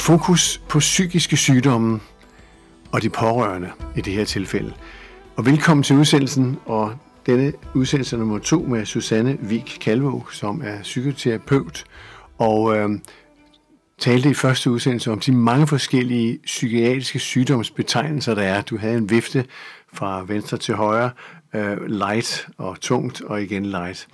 Fokus på psykiske sygdomme og de pårørende i det her tilfælde. Og velkommen til udsendelsen, og denne udsendelse nummer to med Susanne Vik Kalvo, som er psykoterapeut, og øh, talte i første udsendelse om de mange forskellige psykiatriske sygdomsbetegnelser, der er. Du havde en vifte fra venstre til højre, øh, light og tungt, og igen light.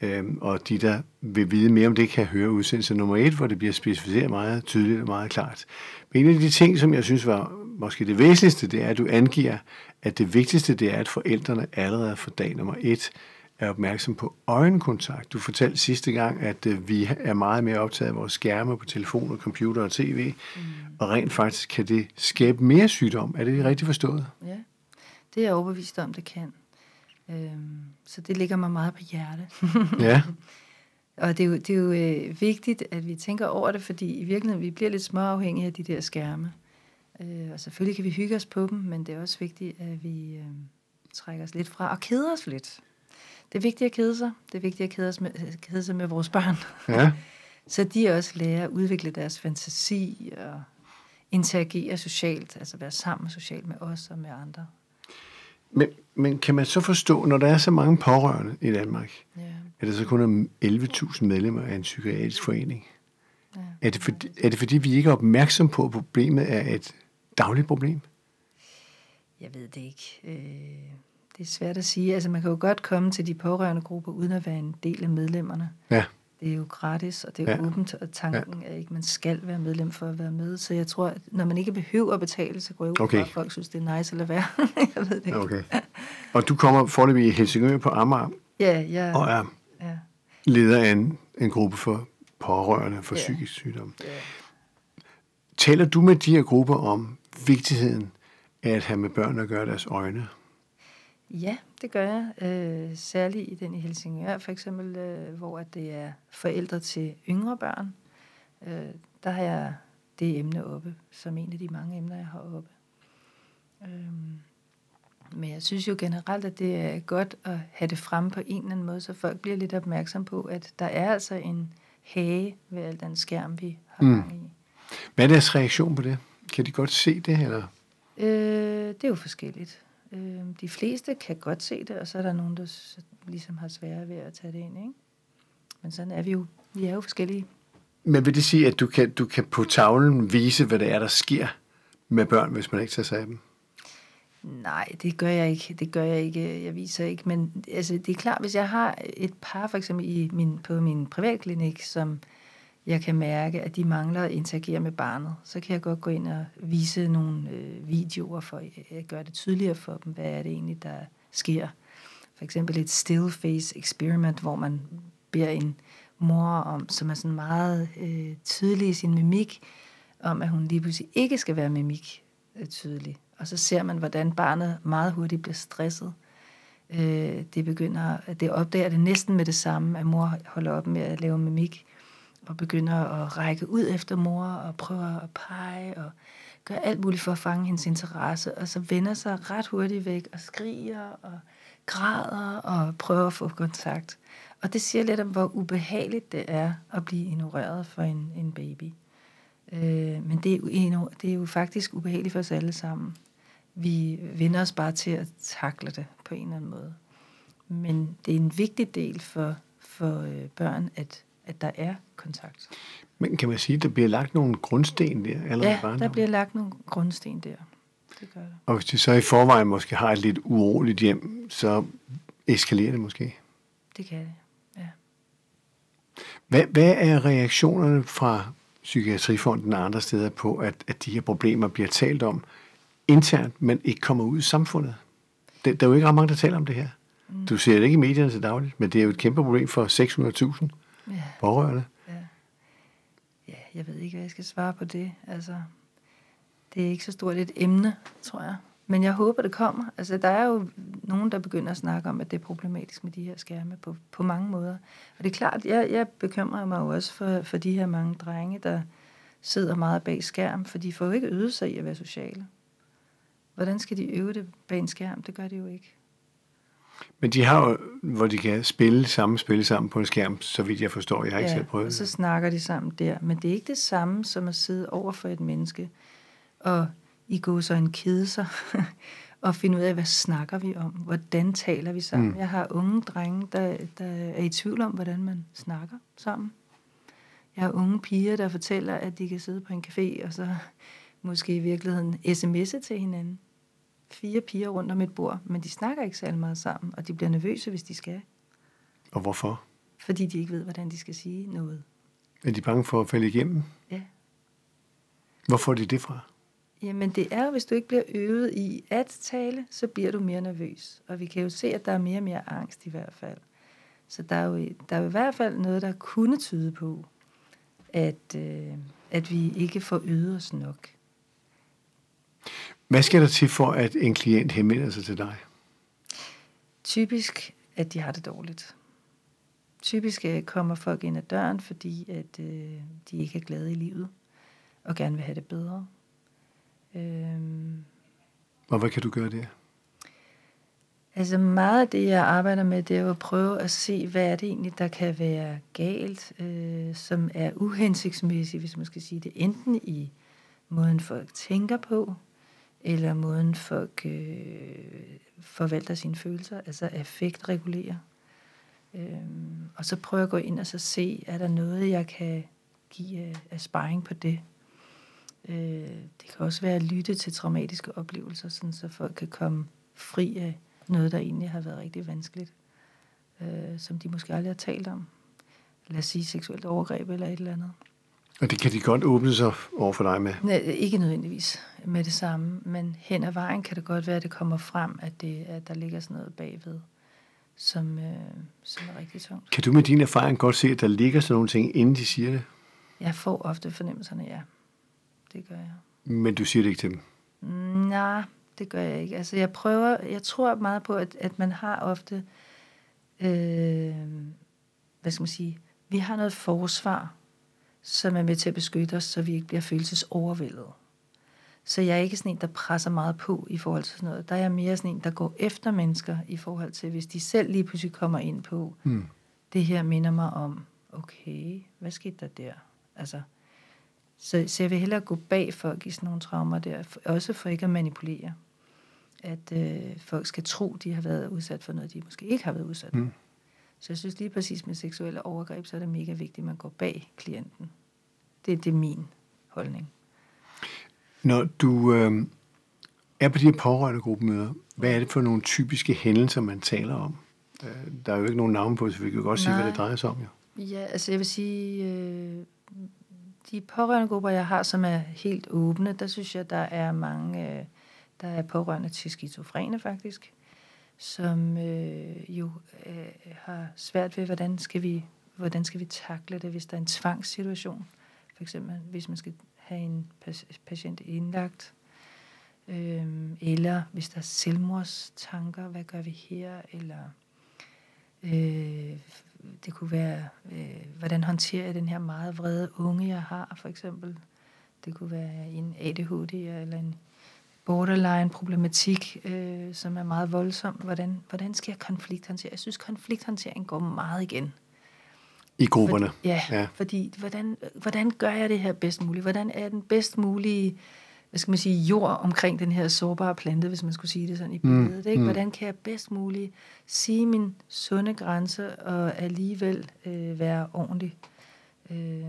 Øhm, og de, der vil vide mere om det, kan høre udsendelse nummer et, hvor det bliver specificeret meget tydeligt og meget klart. Men en af de ting, som jeg synes var måske det væsentligste, det er, at du angiver, at det vigtigste det er, at forældrene allerede fra dag nummer et er opmærksom på øjenkontakt. Du fortalte sidste gang, at øh, vi er meget mere optaget af vores skærme på telefon og computer og tv, mm. og rent faktisk kan det skabe mere sygdom. Er det rigtigt forstået? Ja, det er jeg overbevist om, det kan. Øhm, så det ligger mig meget på hjerte. ja. Og det er jo, det er jo øh, vigtigt, at vi tænker over det, fordi i virkeligheden vi bliver lidt småafhængige af de der skærme. Øh, og selvfølgelig kan vi hygge os på dem, men det er også vigtigt, at vi øh, trækker os lidt fra og keder os lidt. Det er vigtigt at kede sig. Det er vigtigt at kede, os med, kede sig med vores børn. Ja. så de også lærer at udvikle deres fantasi og interagere socialt, altså være sammen socialt med os og med andre. Men, men kan man så forstå, når der er så mange pårørende i Danmark, Ja. at der så kun er 11.000 medlemmer af en psykiatrisk forening? Ja. Er det, fordi, er det fordi, vi ikke er opmærksom på, at problemet er et dagligt problem? Jeg ved det ikke. Øh, det er svært at sige. Altså, man kan jo godt komme til de pårørende grupper, uden at være en del af medlemmerne. Ja. Det er jo gratis, og det er Ja. ja. åbent, og tanken er ikke, at man skal være medlem for at være med. Så jeg tror, at når man ikke behøver at betale, så går jeg ud Okay. fra, at folk synes, det er nice lade være. jeg ved det ikke. Okay. Og du kommer forløbig i Helsingør på Amager, Ja, ja, og er ja, leder af en, en gruppe for pårørende for Ja. psykisk sygdom. ja. Taler du med de her grupper om vigtigheden af at have med børn at gøre deres øjne? Ja, det gør jeg. Øh, særligt i den i Helsingør, for eksempel, øh, hvor det er forældre til yngre børn. Øh, der har jeg det emne oppe, som en af de mange emner, jeg har oppe. Øhm, men jeg synes jo generelt, at det er godt at have det fremme på en eller anden måde, så folk bliver lidt opmærksom på, at der er altså en hage ved al den skærm, vi har Mm. gang i. Hvad er deres reaktion på det? Kan de godt se det? Eller? Øh, det er jo forskelligt. Øh, de fleste kan godt se det, og så er der nogen, der s- ligesom har svære ved at tage det ind. Ikke? Men sådan er vi jo. Vi er jo forskellige. Men vil det sige, at du kan, du kan på tavlen vise, hvad det er, der sker med børn, hvis man ikke tager sig af dem? Nej, det gør jeg ikke. Det gør jeg ikke. Jeg viser ikke. Men altså, det er klart, hvis jeg har et par, for eksempel i min, på min privatklinik, som jeg kan mærke, at de mangler at interagere med barnet, så kan jeg godt gå ind og vise nogle øh, videoer for at gøre det tydeligere for dem, hvad er det egentlig, der sker. For eksempel et still face experiment, hvor man beder en mor om, som er sådan meget øh, tydelig i sin mimik, om at hun lige pludselig ikke skal være mimik øh, tydelig. Og så ser man, hvordan barnet meget hurtigt bliver stresset. Øh, det begynder, det opdager det næsten med det samme, at mor holder op med at lave mimik, og begynder at række ud efter mor, og prøver at pege, og gør alt muligt for at fange hendes interesse, og så vender sig ret hurtigt væk, og skriger, og græder, og prøver at få kontakt. Og det siger lidt om, hvor ubehageligt det er at blive ignoreret for en, en baby. Øh, men det er, jo, det er jo faktisk ubehageligt for os alle sammen. Vi vender os bare til at takle det på en eller anden måde. Men det er en vigtig del for, for øh, børn, at, at der er kontakt. Men kan man sige, at der bliver lagt nogle grundsten der allerede Ja, der barndommen? bliver lagt nogle grundsten der. Det gør der. Og hvis de så i forvejen måske har et lidt uroligt hjem, så eskalerer det måske. Det kan det, ja. Hvad, hvad er reaktionerne fra Psykiatrifonden og andre steder på, at, at de her problemer bliver talt om internt, men ikke kommer ud i samfundet? Det, der er jo ikke ret mange, der taler om det her. Mm. Du ser det ikke i medierne til dagligt, men det er jo et kæmpe problem for 600.000 Ja, pårørende. ja. ja, jeg ved ikke, hvad jeg skal svare på det. Altså, det er ikke så stort et emne, tror jeg. Men jeg håber, det kommer. Altså, der er jo nogen, der begynder at snakke om, at det er problematisk med de her skærme på, på mange måder. Og det er klart, jeg, jeg bekymrer mig jo også for, for de her mange drenge, der sidder meget bag skærm, for de får jo ikke øvet sig i at være sociale. Hvordan skal de øve det bag en skærm? Det gør de jo ikke. Men de har jo, hvor de kan spille samme spil sammen på en skærm, så vidt jeg forstår. Jeg har ikke ja, selv prøvet og så det. snakker de sammen der. Men det er ikke det samme som at sidde over for et menneske og i går så en kede sig og finde ud af, hvad snakker vi om? Hvordan taler vi sammen? Mm. Jeg har unge drenge, der, der er i tvivl om, hvordan man snakker sammen. Jeg har unge piger, der fortæller, at de kan sidde på en café og så måske i virkeligheden sms'e til hinanden. Fire piger rundt om et bord, men de snakker ikke særlig meget sammen, og de bliver nervøse, hvis de skal. Og hvorfor? Fordi de ikke ved, hvordan de skal sige noget. Er de bange for at falde igennem? Ja. Hvor får de det fra? Jamen det er, hvis du ikke bliver øvet i at tale, så bliver du mere nervøs. Og vi kan jo se, at der er mere og mere angst i hvert fald. Så der er jo, der er jo i hvert fald noget, der kunne tyde på, at, øh, at vi ikke får øvet os nok. Hvad skal der til for, at en klient henvender sig til dig? Typisk, at de har det dårligt. Typisk øh, kommer folk ind ad døren, fordi at øh, de ikke er glade i livet og gerne vil have det bedre. Øhm, Og hvad kan du gøre der? Altså meget af det, jeg arbejder med, det er jo at prøve at se, hvad er det egentlig, der kan være galt, øh, som er uhensigtsmæssigt, hvis man skal sige det, enten i måden folk tænker på, eller måden folk øh, forvalter sine følelser, altså affektregulerer. Øhm, og så prøve at gå ind og så se, er der noget, jeg kan give af, af sparring på det. Øh, det kan også være at lytte til traumatiske oplevelser, sådan så folk kan komme fri af noget, der egentlig har været rigtig vanskeligt, øh, som de måske aldrig har talt om. Lad os sige seksuelt overgreb eller et eller andet. Og det kan de godt åbne sig over for dig med? Nej, ikke nødvendigvis med det samme, men hen ad vejen kan det godt være, at det kommer frem, at, det, at der ligger sådan noget bagved, som, øh, som er rigtig tungt. Kan du med din erfaring godt se, at der ligger sådan nogle ting, inden de siger det? Jeg får ofte fornemmelserne, ja. Det gør jeg. Men du siger det ikke til dem? Nej, det gør jeg ikke. Altså, jeg prøver, jeg tror meget på, at, at man har ofte, øh, hvad skal man sige, vi har noget forsvar, som er med til at beskytte os, så vi ikke bliver følelsesovervældet. Så jeg er ikke sådan en, der presser meget på i forhold til sådan noget. Der er jeg mere sådan en, der går efter mennesker i forhold til, hvis de selv lige pludselig kommer ind på, Mm. det her minder mig om, okay, hvad skete der der? Altså, så, så jeg vil hellere gå bag folk i sådan nogle traumer der, for- også for ikke at manipulere. At øh, folk skal tro, de har været udsat for noget, de måske ikke har været udsat for. Mm. Så jeg synes lige præcis med seksuelle overgreb, så er det mega vigtigt, at man går bag klienten. Det, det er min holdning. Når du øh, er på de her pårørende gruppemøder, hvad er det for nogle typiske hændelser, man taler om? Øh, der er jo ikke nogen navn på, så vi kan godt sige, hvad Nej. det drejer sig om. Jo. Ja, altså jeg vil sige, øh, de pårørende grupper, jeg har, som er helt åbne, der synes jeg, der er mange, øh, der er pårørende til skizofrene faktisk, som øh, jo øh, har svært ved, hvordan skal vi hvordan skal vi takle det, hvis der er en tvangssituation. For eksempel, hvis man skal have en patient indlagt, øh, eller hvis der er selvmordstanker, hvad gør vi her, eller øh, det kunne være, øh, hvordan håndterer jeg den her meget vrede unge, jeg har, for eksempel. Det kunne være en ADHD eller en borderline-problematik, øh, som er meget voldsom. Hvordan, hvordan skal jeg konflikthåndtere? Jeg synes, konflikthåndtering går meget igen. I grupperne. For, ja, Ja. fordi hvordan, hvordan gør jeg det her bedst muligt? Hvordan er den bedst mulige hvad skal man sige, jord omkring den her sårbare plante, hvis man skulle sige det sådan i Mm, billedet. Ikke? mm. Hvordan kan jeg bedst muligt sige min sunde grænse og alligevel øh, være ordentlig? Øh,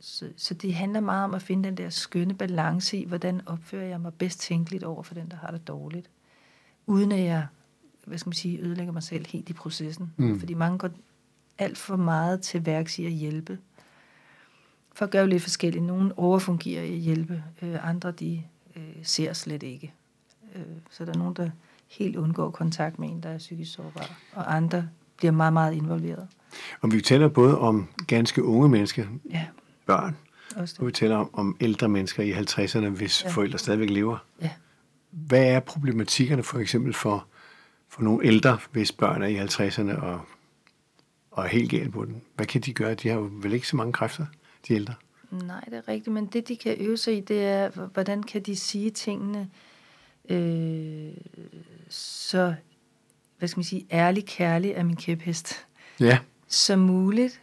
så, så det handler meget om at finde den der skønne balance i, hvordan opfører jeg mig bedst tænkeligt over for den, der har det dårligt. Uden at jeg, hvad skal man sige, ødelægger mig selv helt i processen. Mm. Fordi mange går alt for meget til værks i at hjælpe. Folk gør jo lidt forskelligt. Nogle overfungerer i at hjælpe, øh, andre de øh, ser slet ikke. Øh, så der er nogen, der helt undgår kontakt med en, der er psykisk sårbar, og andre bliver meget, meget involveret. Og vi taler både om ganske unge mennesker, Ja, børn, også og vi det. taler om, om ældre mennesker i 50'erne, hvis ja. Forældre stadigvæk lever. Ja. Hvad er problematikkerne for eksempel for, for nogle ældre, hvis børn er i 50'erne og, og er helt galt på den? Hvad kan de gøre? De har jo vel ikke så mange kræfter, de ældre. Nej, det er rigtigt, men det, de kan øve sig i, det er, hvordan kan de sige tingene, øh, så hvad skal man sige, ærlig kærlig af min kæphest Ja, som muligt.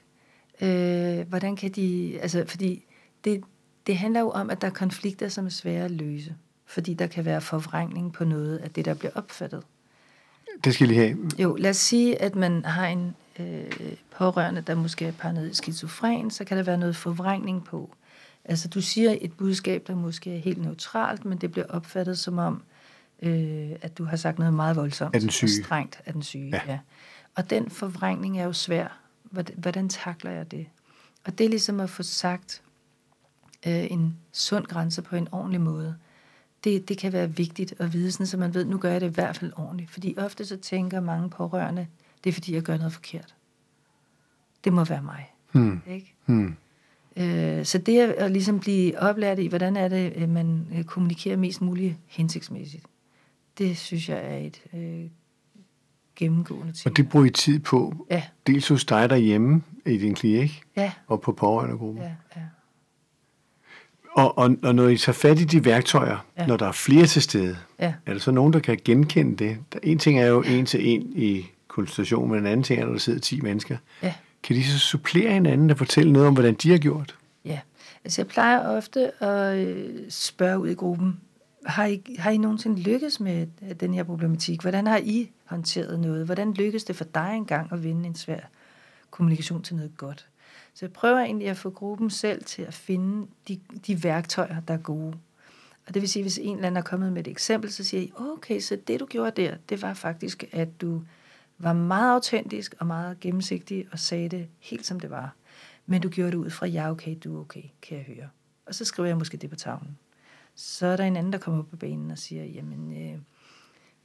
Øh, hvordan kan de, altså fordi det, det handler jo om, at der er konflikter, som er svære at løse. Fordi der kan være forvrængning på noget af det, der bliver opfattet. det skal jeg lige have. Jo, lad os sige, at man har en øh, pårørende, der måske er paranoid skizofren, så kan der være noget forvrængning på. Altså, du siger et budskab, der måske er helt neutralt, men det bliver opfattet som om, øh, at du har sagt noget meget voldsomt. Af den syge. Og strengt af den syge, ja. ja. Og den forvrængning er jo svær. Hvordan, hvordan takler jeg det? Og det er ligesom at få sagt øh, en sund grænse på en ordentlig måde. Det, det kan være vigtigt at vide, sådan, så man ved, nu gør jeg det i hvert fald ordentligt. Fordi ofte så tænker mange pårørende, det er fordi, jeg gør noget forkert. Det må være mig. Hmm. Ikke? Hmm. Øh, så det at, at ligesom blive oplært i, hvordan er det, øh, man øh, kommunikerer mest muligt hensigtsmæssigt, det synes jeg er et øh, gennemgående tema. Og det bruger I tid på, Ja, dels hos dig derhjemme i din klinik, ja, og på pårørendegruppen. ja, ja. Og, og, og når I tager fat i de værktøjer, ja. Når der er flere til stede, ja. er der så nogen, der kan genkende det? Der, en ting er jo en til en i konsultation, men en anden ting er, når der sidder 10 mennesker. Ja. Kan de så supplere hinanden og fortælle noget om, hvordan de har gjort? Ja, altså jeg plejer ofte at øh, spørge ud i gruppen, har I, har I nogensinde lykkes med øh, den her problematik? Hvordan har I håndteret noget? Hvordan lykkes det for dig engang at vinde en svær kommunikation til noget godt? Så jeg prøver egentlig at få gruppen selv til at finde de, de værktøjer, der er gode. Og det vil sige, hvis en eller anden er kommet med et eksempel, så siger I, okay, så det du gjorde der, det var faktisk, at du var meget autentisk og meget gennemsigtig og sagde det helt som det var. Men du gjorde det ud fra, ja okay, du er okay, kan jeg høre. Og så skriver jeg måske det på tavlen. Så er der en anden, der kommer på banen og siger, jamen, øh,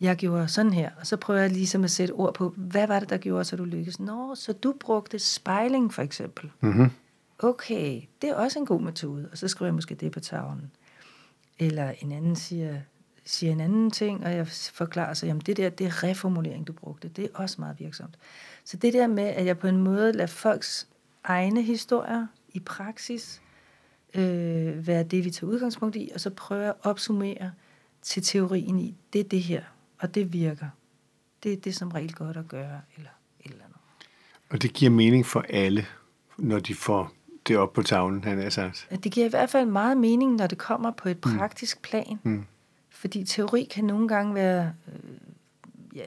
jeg gjorde sådan her. Og så prøver jeg ligesom at sætte ord på, hvad var det, der gjorde, så du lykkedes? Nå, så du brugte spejling for eksempel. Mm-hmm. Okay, det er også en god metode. Og så skriver jeg måske det på tavlen. Eller en anden siger, siger en anden ting, og jeg forklarer så, jamen det der, det er reformulering, du brugte. Det er også meget virksomt. Så det der med, at jeg på en måde lader folks egne historier i praksis øh, være det, vi tager udgangspunkt i, og så prøver jeg at opsummere til teorien i, det er det her, og det virker. Det er det som regel godt at gøre, eller et eller andet. Og det giver mening for alle, når de får det op på tavlen, han har sagt. Det giver i hvert fald meget mening, når det kommer på et praktisk plan. Mm. Fordi teori kan nogle gange være øh, ja,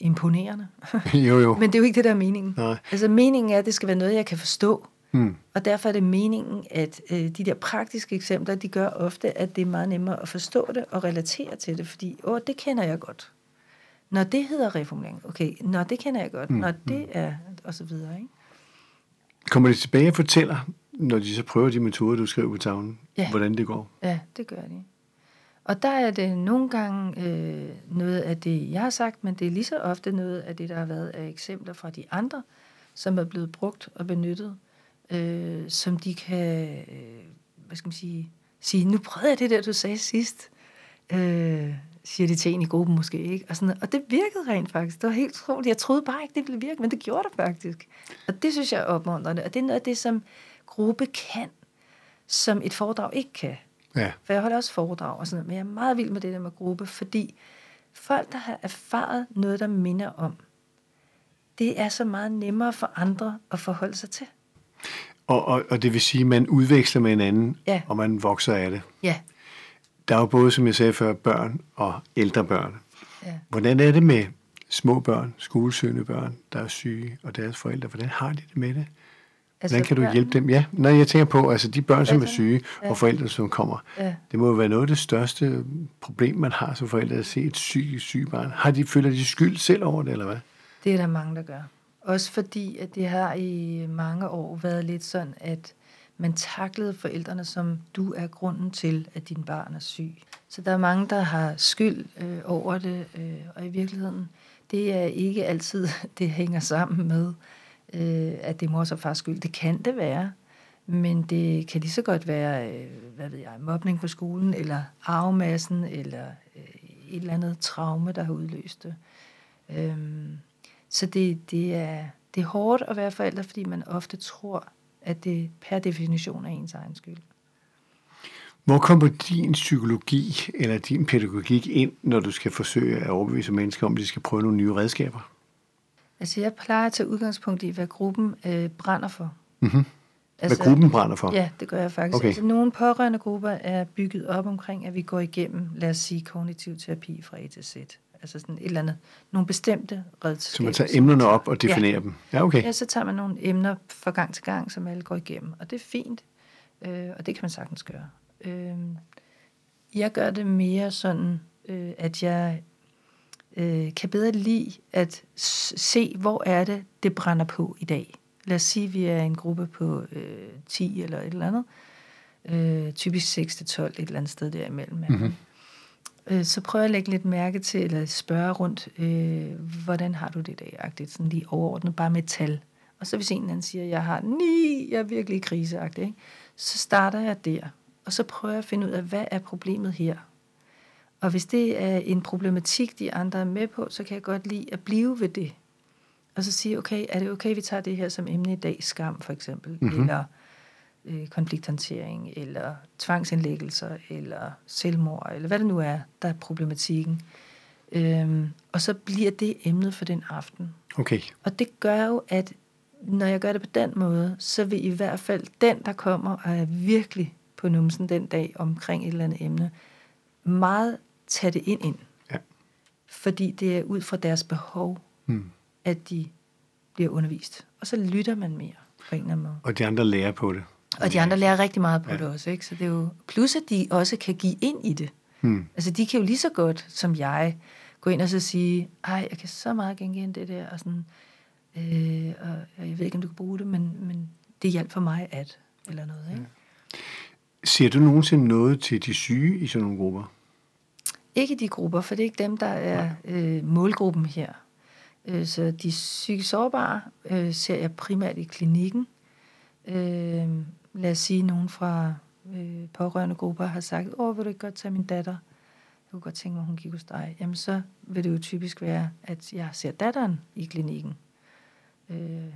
imponerende. jo, jo. Men det er jo ikke det, der er meningen. Nej. Altså meningen er, at det skal være noget, jeg kan forstå. Mm. Og derfor er det meningen, at øh, de der praktiske eksempler, de gør ofte, at det er meget nemmere at forstå det og relatere til det. Fordi, åh, det kender jeg godt. Når det hedder reformulering, okay, når det kender jeg godt, mm. når det er, og så videre, ikke? Kommer de tilbage og fortæller, når de så prøver de metoder, du skriver på tavlen, Ja. hvordan det går? Ja, det gør de. Og der er det nogle gange øh, noget af det, jeg har sagt, men det er lige så ofte noget af det, der har været af eksempler fra de andre, som er blevet brugt og benyttet, øh, som de kan, øh, hvad skal man sige, sige, nu prøvede jeg det der, du sagde sidst, øh, siger de til en i gruppen måske, ikke? Og, sådan, og det virkede rent faktisk. Det var helt utroligt. Jeg troede bare ikke, det ville virke, men det gjorde det faktisk. Og det synes jeg er opmuntrende. Og det er noget af det, som gruppe kan, som et foredrag ikke kan. Ja. For jeg holder også foredrag og sådan noget, men jeg er meget vild med det der med gruppe, fordi folk, der har erfaret noget, der minder om, det er så meget nemmere for andre at forholde sig til. Og, og, og det vil sige, at man udveksler med hinanden, Ja. og man vokser af det. Ja, Der er jo både, som jeg sagde før, børn og ældre børn. ja. Hvordan er det med små børn, skolesøgende børn, der er syge, og deres forældre? Hvordan har de det med det? Hvordan kan du børn- hjælpe dem? Ja, når jeg tænker på, altså de børn, som er syge, Ja. og forældre, som kommer. Ja. Det må jo være noget af det største problem, man har som forældre, at se et sygt, sygt barn. Har de, føler de skyld selv over det, eller hvad? Det er der mange, der gør. Også fordi, at det har i mange år været lidt sådan, at man taklede forældrene, som du er grunden til, at din barn er syg. Så der er mange, der har skyld øh, over det, øh, og i virkeligheden, det er ikke altid, det hænger sammen med, øh, at det er mors og fars skyld. Det kan det være, men det kan lige så godt være, øh, hvad ved jeg, mobning på skolen, eller arvemassen, eller øh, et eller andet traume, der har udløst det. Øh, så det, det, er, det er hårdt at være forælder, fordi man ofte tror, at det per definition er ens egen skyld. Hvor kommer din psykologi eller din pædagogik ind, når du skal forsøge at overbevise mennesker om, at de skal prøve nogle nye redskaber? Altså, jeg plejer at tage udgangspunkt i, hvad gruppen øh, brænder for. Mm-hmm. Altså, hvad gruppen brænder for? Ja, det gør jeg faktisk. Okay. Altså, nogle pårørende grupper er bygget op omkring, at vi går igennem, lad os sige, kognitiv terapi fra A til Z. Altså sådan et eller andet, nogle bestemte redskaber. Så man tager emnerne op og definerer ja. dem? Ja, okay. Ja, så tager man nogle emner fra gang til gang, som alle går igennem. Og det er fint, øh, og det kan man sagtens gøre. Øh, jeg gør det mere sådan, øh, at jeg øh, kan bedre lide at se, hvor er det, det brænder på i dag. Lad os sige, at vi er en gruppe på øh, 10 eller et eller andet. Øh, typisk 6-12, et eller andet sted derimellem. Mm-hmm. Øh, så prøver jeg at lægge lidt mærke til, eller spørge rundt, øh, hvordan har du det i dag, agtigt, sådan lige overordnet, bare med tal. Og så hvis en eller anden siger, jeg har ni, jeg er virkelig kriseagtig, ikke? så starter jeg der. Og så prøver jeg at finde ud af, hvad er problemet her? Og hvis det er en problematik, de andre er med på, så kan jeg godt lide at blive ved det. Og så sige, okay, er det okay, vi tager det her som emne i dag, skam for eksempel, mm-hmm. eller øh, konflikthåndtering, eller tvangsindlæggelser, eller selvmord, eller hvad det nu er, der er problematikken. Øhm, og så bliver det emnet for den aften. Okay. Og det gør jo, at når jeg gør det på den måde, så vil i hvert fald den, der kommer og er virkelig på numsen den dag omkring et eller andet emne, meget tage det ind ind. Ja. Fordi det er ud fra deres behov, hmm. at de bliver undervist. Og så lytter man mere på en eller anden måde. Og de andre lærer på det. Og de andre lærer rigtig meget på ja. det også. Ikke? Så det er jo, plus at de også kan give ind i det. Hmm. Altså de kan jo lige så godt som jeg gå ind og så sige, ej, jeg kan så meget genkende det der, og sådan, øh, og jeg ved ikke, om du kan bruge det, men, men det hjælper for mig at, eller noget. Ikke? Ja. Ser du nogensinde noget til de syge i sådan nogle grupper? Ikke de grupper, for det er ikke dem, der er øh, målgruppen her. Øh, så de psykisk sårbare øh, ser jeg primært i klinikken. Øh, lad os sige, nogen fra øh, pårørende grupper har sagt, åh, vil du ikke godt tage min datter? Jeg kunne godt tænke mig, hun gik hos dig. Jamen, så vil det jo typisk være, at jeg ser datteren i klinikken. Øh,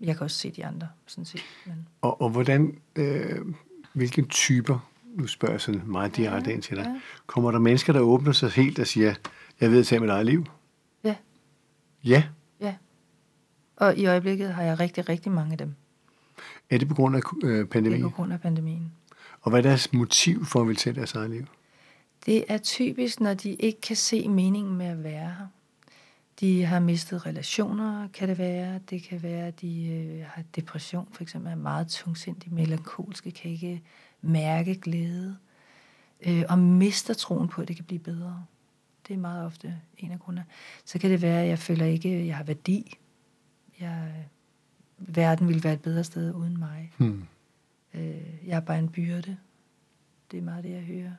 jeg kan også se de andre, sådan set. Men... Og, og hvordan, øh, hvilke typer nu spørger jeg sådan meget direkte ja, ind til dig. Ja. Kommer der mennesker, der åbner sig helt og siger, jeg ved at tage mit eget liv? Ja. Ja? Ja. Og i øjeblikket har jeg rigtig, rigtig mange af dem. Er det på grund af øh, pandemien? Det er på grund af pandemien. Og hvad er deres motiv for at ville tage deres eget liv? Det er typisk, når de ikke kan se meningen med at være her. De har mistet relationer, kan det være. Det kan være, at de øh, har depression, for eksempel er meget tungsindige, melankolske, kan ikke mærke glæde, øh, og mister troen på, at det kan blive bedre. Det er meget ofte en af grundene. Så kan det være, at jeg føler ikke, at jeg har værdi. Jeg, verden ville være et bedre sted uden mig. Hmm. Øh, jeg er bare en byrde. Det er meget det, jeg hører.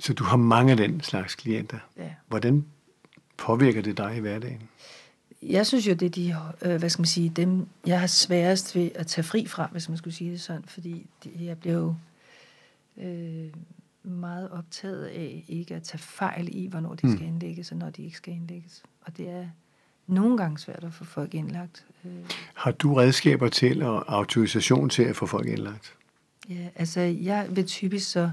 Så du har mange af den slags klienter. Ja. Hvordan påvirker det dig i hverdagen? Jeg synes jo, det er de, øh, hvad skal man sige, dem, jeg har sværest ved at tage fri fra, hvis man skulle sige det sådan, fordi de, jeg bliver jo øh, meget optaget af ikke at tage fejl i, hvornår de mm. skal indlægges, og når de ikke skal indlægges. Og det er nogle gange svært at få folk indlagt. Øh. Har du redskaber til og autorisation til at få folk indlagt? Ja, altså jeg vil typisk så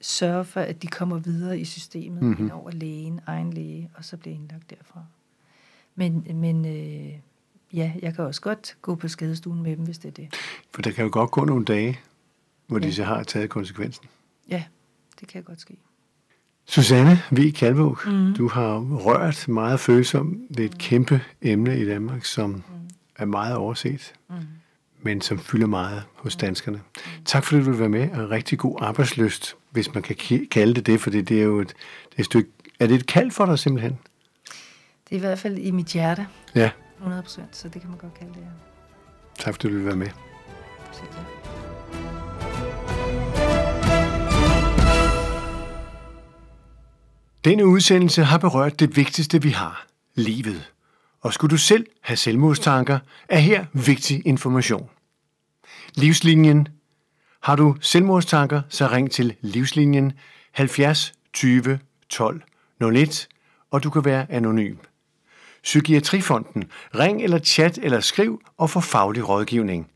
sørge for, at de kommer videre i systemet mm-hmm. ind over lægen, egen læge, og så bliver indlagt derfra. Men, men øh, ja, jeg kan også godt gå på skadestuen med dem, hvis det er det. For der kan jo godt gå nogle dage, hvor ja. de så har taget konsekvensen. Ja, det kan godt ske. Susanne V. Kalvåg, mm. du har rørt meget følsomt ved et mm. kæmpe emne i Danmark, som mm. er meget overset, mm. men som fylder meget hos mm. danskerne. Mm. Tak fordi du vil være med, og rigtig god arbejdsløst, hvis man kan kalde det det, for det er jo et, det er et stykke... Er det et kald for dig simpelthen? Det er i hvert fald i mit hjerte. Ja. 100 procent, så det kan man godt kalde det, ja. Tak fordi du vil være med. Selv Denne udsendelse har berørt det vigtigste, vi har, livet. Og skulle du selv have selvmordstanker, er her vigtig information. Livslinjen. Har du selvmordstanker, så ring til Livslinjen 70 20 12 01, og du kan være anonym. Psykiatrifonden. Ring eller chat eller skriv og få faglig rådgivning.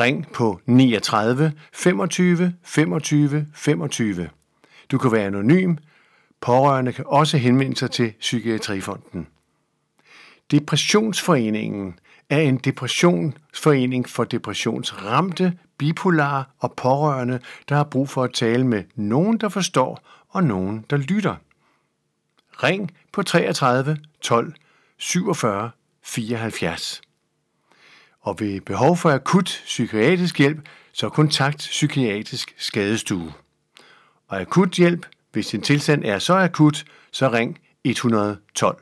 Ring på 39 25 25 25. Du kan være anonym. Pårørende kan også henvende sig til Psykiatrifonden. Depressionsforeningen er en depressionsforening for depressionsramte, bipolare og pårørende, der har brug for at tale med nogen, der forstår, og nogen, der lytter. Ring på 33 12 47 74. Og ved behov for akut psykiatrisk hjælp, så kontakt Psykiatrisk Skadestue. Og akut hjælp, hvis din tilstand er så akut, så ring 112.